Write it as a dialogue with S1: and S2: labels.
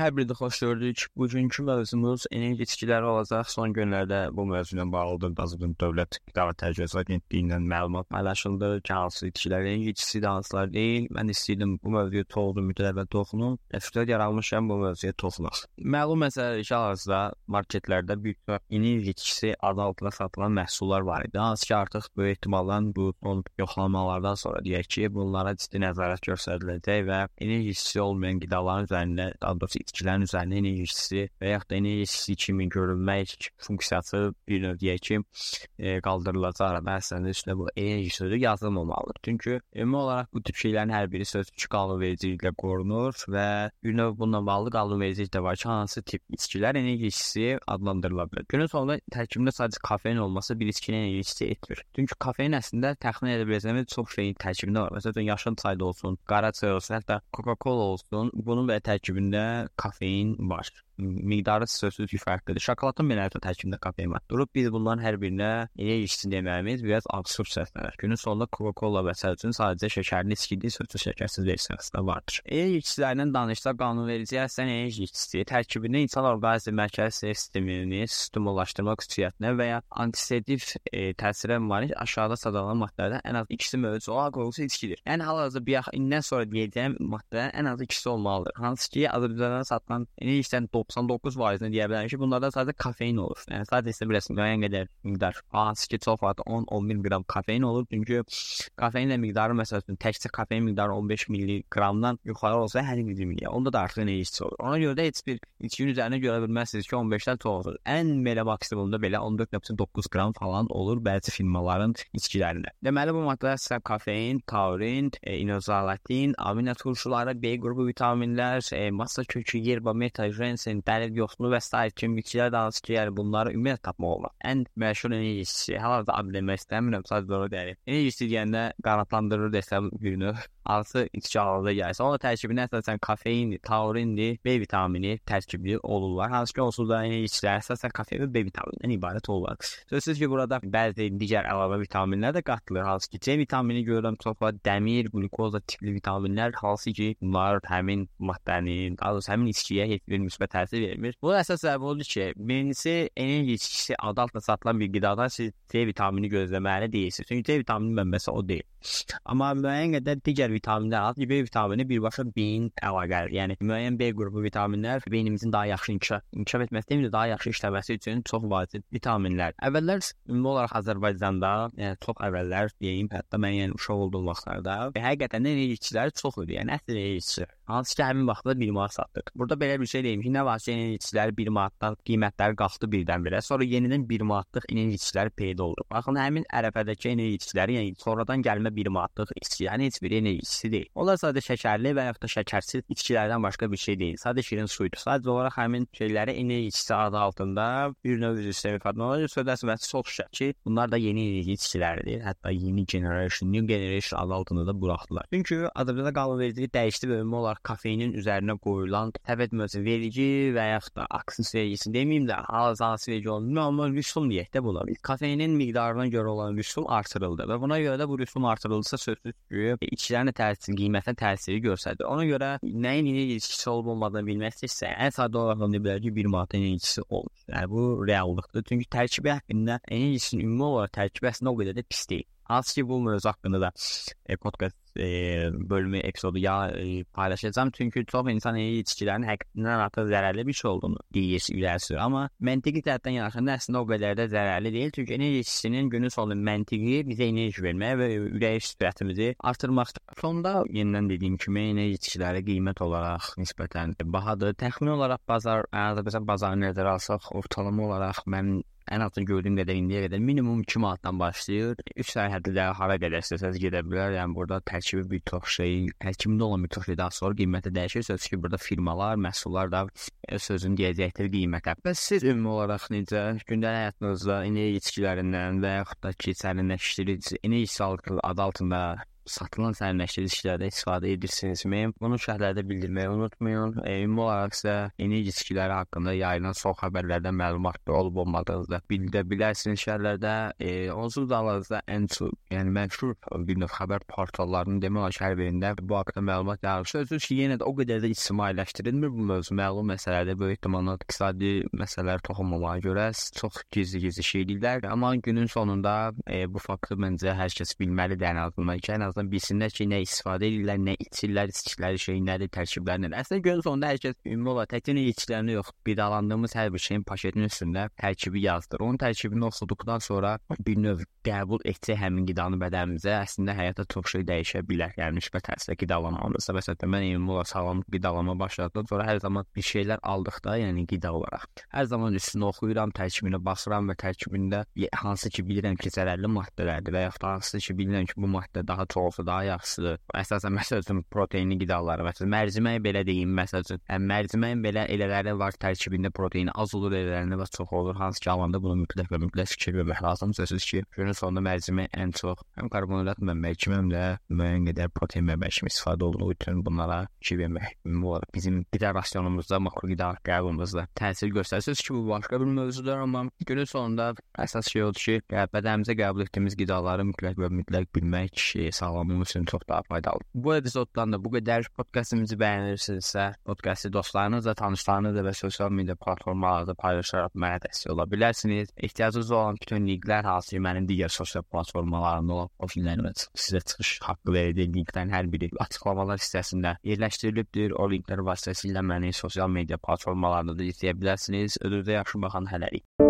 S1: Hər birdə xoş gördük. Bugünkü mövzumuz enerji içkiləri olacaq. Son günlərdə bu mövzu ilə bağlı Azərbaycan Dövlət Qida və Təhlükəsizlik Agentliyindən məlumat paylaşıldı ki, hansı içkilər enerji içkisi hansılar deyil. Mən istəyirdim bu mövzuya toxunum, mütləq toxunum. Fürsət yaranmışam bu mövzuya toxunaq. Məlum məsələdir ki, hal-hazırda marketlərdə bir çox enerji içkisi adı altında satılan məhsullar var idi. Hansı ki, artıq böyük ehtimalla bu son yoxlamalardan sonra deyək ki, bunlara ciddi nəzarət göstəriləcək və enerji içkisi olmayan qidaların üzərində, daha doğrusu içkilərin üzərində enerjisi və yaxud da enerjisi kimi görünmək funksiyası bir növ deyək ki, e, qaldırılacaq. Məsələn, üstünə bu enerji sözü yazılmamalıdır. Çünki ümumi olaraq bu tip şeylərin hər biri sözsüz qanunvericiliklə qorunur və bir növ bununla bağlı qanunvericilik də var ki, hansı tip içkilər enerjisi adlandırıla bilər. Günün sonunda tərkibində sadəcə kofein olması bir içkinin enerjisi etmir. Çünki kofein əslində təxmin edə biləcəyimiz çox şeyin tərkibində var. Məsələn, yaşıl çay da olsun, qara çay olsun, hətta Coca-Cola olsun, bunun və tərkibində kofein var miqdarı sözsüz ki, fərqlidir. Şokoladın belə də tərkibində kofein var. Durub biz bunların hər birinə elə içsin deməyimiz biraz absurd səslənir. Günün sonunda Coca-Cola və sərçün sadəcə şəkərli içkidir, sözsüz şəkərsiz versiyası da vardır. Elə içkilərinin danışsa qanunvericiyə sən enerji içkisi tərkibində insan orqanizmi mərkəzi sinir sistemini stimullaşdırmaq xüsusiyyətinə və ya antisedativ e, təsirə malik aşağıda sadalanan maddələrdən ən az ikisi mövcud olan alkoqosu içkidir. Yəni hal-hazırda bir indən sonra deyəcəyim maddələrin ən azı ikisi olmalıdır. Hansı ki, Azərbaycandan satılan enerjidən 90 99% deyə bilərik ki, bunlardan sadəcə kofein olur. Yəni sadəcə isə bilirsən müəyyən qədər miqdar. Hansı ki, çox vaxt 10-11 qram kofein olur. Çünki kofeinlə miqdarı məsələn təkcə kofein miqdarı 15 milliqramdan yuxarı olsa hər bir milliyə. Onda da artıq enerjisi olur. Ona görə də heç bir içkinin üzərinə görə bilməzsiniz ki, 15-dən çox olur. Ən belə maksimumda belə 14.9 qram falan olur bəzi firmaların içkilərində. Deməli bu maddələr sırf kofein, taurin, e, inozalatin, amino turşuları, B qrupu vitaminlər, e, masa kökü, yerba meta, jensen, dəli yoxsulu və s. kimi də hansı ki, yəni bunları ümumiyyətlə tapmaq olmaz. Ən məşhur enerjisi, hal-hazırda ad demək istəmirəm, sadəcə onu deyirəm. Enerjisi deyəndə qanadlandırır desəm növ hansı içki halında gəlsə, onun tərkibində əsasən kofeindir, taurindir, B vitamini tərkibli olurlar. Hansı ki, onsuz da içkilər əsasən kofein və B vitaminindən ibarət olurlar. Sözsüz ki, burada bəzi digər əlavə vitaminlər də qatılır. Hansı ki, C vitamini görürəm çox var, dəmir, qlukoza tipli vitaminlər, hansı ki, bunlar həmin maddənin, daha doğrusu həmin içkiyə heç bir müsbət təsir vermir. Bu əsas səbəb odur ki, birincisi enerji içkisi adı altında satılan bir qidadan siz C vitamini gözləməli deyilsiniz. Çünki C vitamini mənbəsi o deyil. Amma müəyyən qədər digər vitaminlər az, B vitamini birbaşa beyin əlaqəlidir. Yəni müəyyən B qrupu vitaminlər beynimizin daha yaxşı inkişaf, inkişaf etməsi deyil, daha yaxşı işləməsi üçün çox vacib vitaminlər. Əvvəllər ümumi olaraq Azərbaycanda, yəni çox əvvəllər deyim, hətta mən yəni uşaq olduğum vaxtlarda həqiqətən də enerji içkiləri çox idi. Yəni əsl enerji içkiləri. Hansı ki, həmin vaxtda 1 manat satdıq. Burada belə bir şey deyim ki, nə var ki, enerji içkiləri 1 manatdan qiymətləri qalxdı birdən-birə. Sonra yenidən 1 manatlıq enerji içkiləri peyda oldu. Baxın, həmin ərəfədəki enerji içkiləri, yəni sonradan gəlmə 1 manatlıq içkilərin heç biri enerji içkisi deyil. Onlar sadəcə şəkərli və yaxud da şəkərsiz içkilərdən başqa bir şey deyil. Sadəcə şirin suydur. Sadəcə olaraq həmin şeyləri enerji içkisi adı altında bir növ üzr istəmə ifadə olunur. Sözləsi və çox şək ki, bunlar da yeni enerji içkiləridir. Hətta yeni generation, new generation adı altında da buraxdılar. Çünki Azərbaycanda qanunvericilik dəyişdi və ümumi olaraq kofeinin üzərinə qoyulan təvəd müəssisə verici və yaxud da aksis vergisi deməyim də, hansı vergi olmuyor, amma rüsum deyək də buna. Kofeinin miqdarına görə olan rüsum artırıldı və buna görə də bu rüsum artırılırsa sözsüz ki, içkilərin təsiri, qiymətə təsiri göstərir. Ona görə nəyin enerji ilişkisi olub olmadığını bilmək istəyirsə, ən sadə olaraq deyə bilər ki, bir manat enerjisi olur. Yəni bu reallıqdır. Çünki tərkibi haqqında enerjisinin ümumi olaraq tərkibi əslində o qədər də pis deyil. Bu mövzu haqqında da e, podcast e, bölümü epizodu ya e, paylaşacağım. Çünki çox insan içkilərin həqiqətən artıq zərərli bir şey olduğunu deyir, sürür. Amma məntiqi tərəfdən yanaşanda əslində o qədər də zərərli deyil. Çünki enerji içkisinin günün sonunda məntiqi bizə enerji verməyə və ürək sürətimizi artırmaqdır. Sonda yenidən dediyim kimi enerji içkiləri qiymət olaraq nisbətən bahadır. Təxmini olaraq bazar, Azərbaycan bazarını nəzərə alsaq, ortalama olaraq mən ən azı gördüyüm qədər indiyə qədər minimum 2 manatdan başlayır. 3 sərhəddə hara qədər istəsəz gedə bilər. Yəni burada tərkibi bir çox şey, tərkibində olan bir çox şeydən sonra qiyməti dəyişir. Sözsüz ki, burada firmalar, məhsullar da sözün deyəcəkdir qiymətə. Bəs siz ümumi olaraq necə gündəlik həyatınızda enerji içkilərindən və yaxud da ki, sərinləşdirici enerji sağlığı adı altında satılan sərnişinliklərdə istifadə edirsinizmi? Bunu şərhlərdə bildirməyi unutmayın. E, ümumi olaraq isə enerji içkiləri haqqında yayılan son xəbərlərdən məlumatlı olub olmadığınızı bildirə bilərsiniz şərhlərdə. E, onsuz da aranızda ən çox, yəni məşhur bir növ xəbər portallarının demək olar ki, hər birində bu haqqda məlumat yayılır. Sözsüz ki, yenə də o qədər də ictimailəşdirilmir bu mövzu. Məlum məsələdə böyük ehtimalla iqtisadi məsələlər toxunmamağa görə çox gizli-gizli şey edirlər. Amma günün sonunda e, bu faktı məncə hər kəs bilməlidir ən azından ki, ən azından bilsinlər ki, nə istifadə edirlər, nə içirlər, içkiləri şey nədir, tərkibləri nədir. Əslində günün sonunda hər kəs ümumi olaraq təkcə içkilərini yox, qidalandığımız hər bir şeyin paşetinin üstündə tərkibi yazdır. Onun tərkibini oxuduqdan sonra bir növ qəbul etsək həmin qidanı bədənimizə, əslində həyata çox şey dəyişə bilər. Yəni müsbət təsirlə qidalanmamızda. Məsələn, mən ümumi olaraq sağlam qidalama başladıqdan sonra hər zaman bir şeylər aldıqda, yəni qida olaraq hər zaman üstünü oxuyuram, tərkibinə baxıram və tərkibində hansı ki bilirəm ki, zərərli maddələrdir və da hansı ki bilirəm ki, bu maddə daha çox olsa daha yaxşıdır. Əsasən məsəl üçün proteinli qidalar, məsələn, mərcimək belə deyim, məsəl üçün, həm mərciməyin belə elələri var tərkibində proteini az olur, elələrində və çox olur. Hansı ki alanda bunu mütləq və mütləq fikir vermək lazımdır. Sözsüz ki, günün sonunda mərcimək ən çox həm karbonhidrat mənbəyi kimi həm də müəyyən qədər protein mənbəyi kimi istifadə olunduğu üçün bunlara fikir vermək bizim qida rasionumuzda, makro qida qəbulumuzda təsir göstərsiniz ki, bu başqa bir mövzudur, amma günün sonunda əsas şey odur ki, bədənimizə qəbul etdiyimiz qidaları mütləq və mütləq bilmək sağlamlığımız üçün çox daha faydalıdır. Bu epizoddan da bu qədər. Podkastımızı bəyənirsinizsə, podkastı dostlarınızla, tanışlarınızla və sosial media platformalarda paylaşaraq mənə dəstək ola bilərsiniz. Ehtiyacınız olan bütün linklər hansı ki, mənim digər sosial platformalarımda olan profillərimə sizə çıxış haqqı verəcək linklərin hər biri açıqlamalar hissəsində yerləşdirilibdir. O linklər vasitəsilə məni sosial media platformalarında da izləyə bilərsiniz. Özünüzə yaxşı baxın hələlik.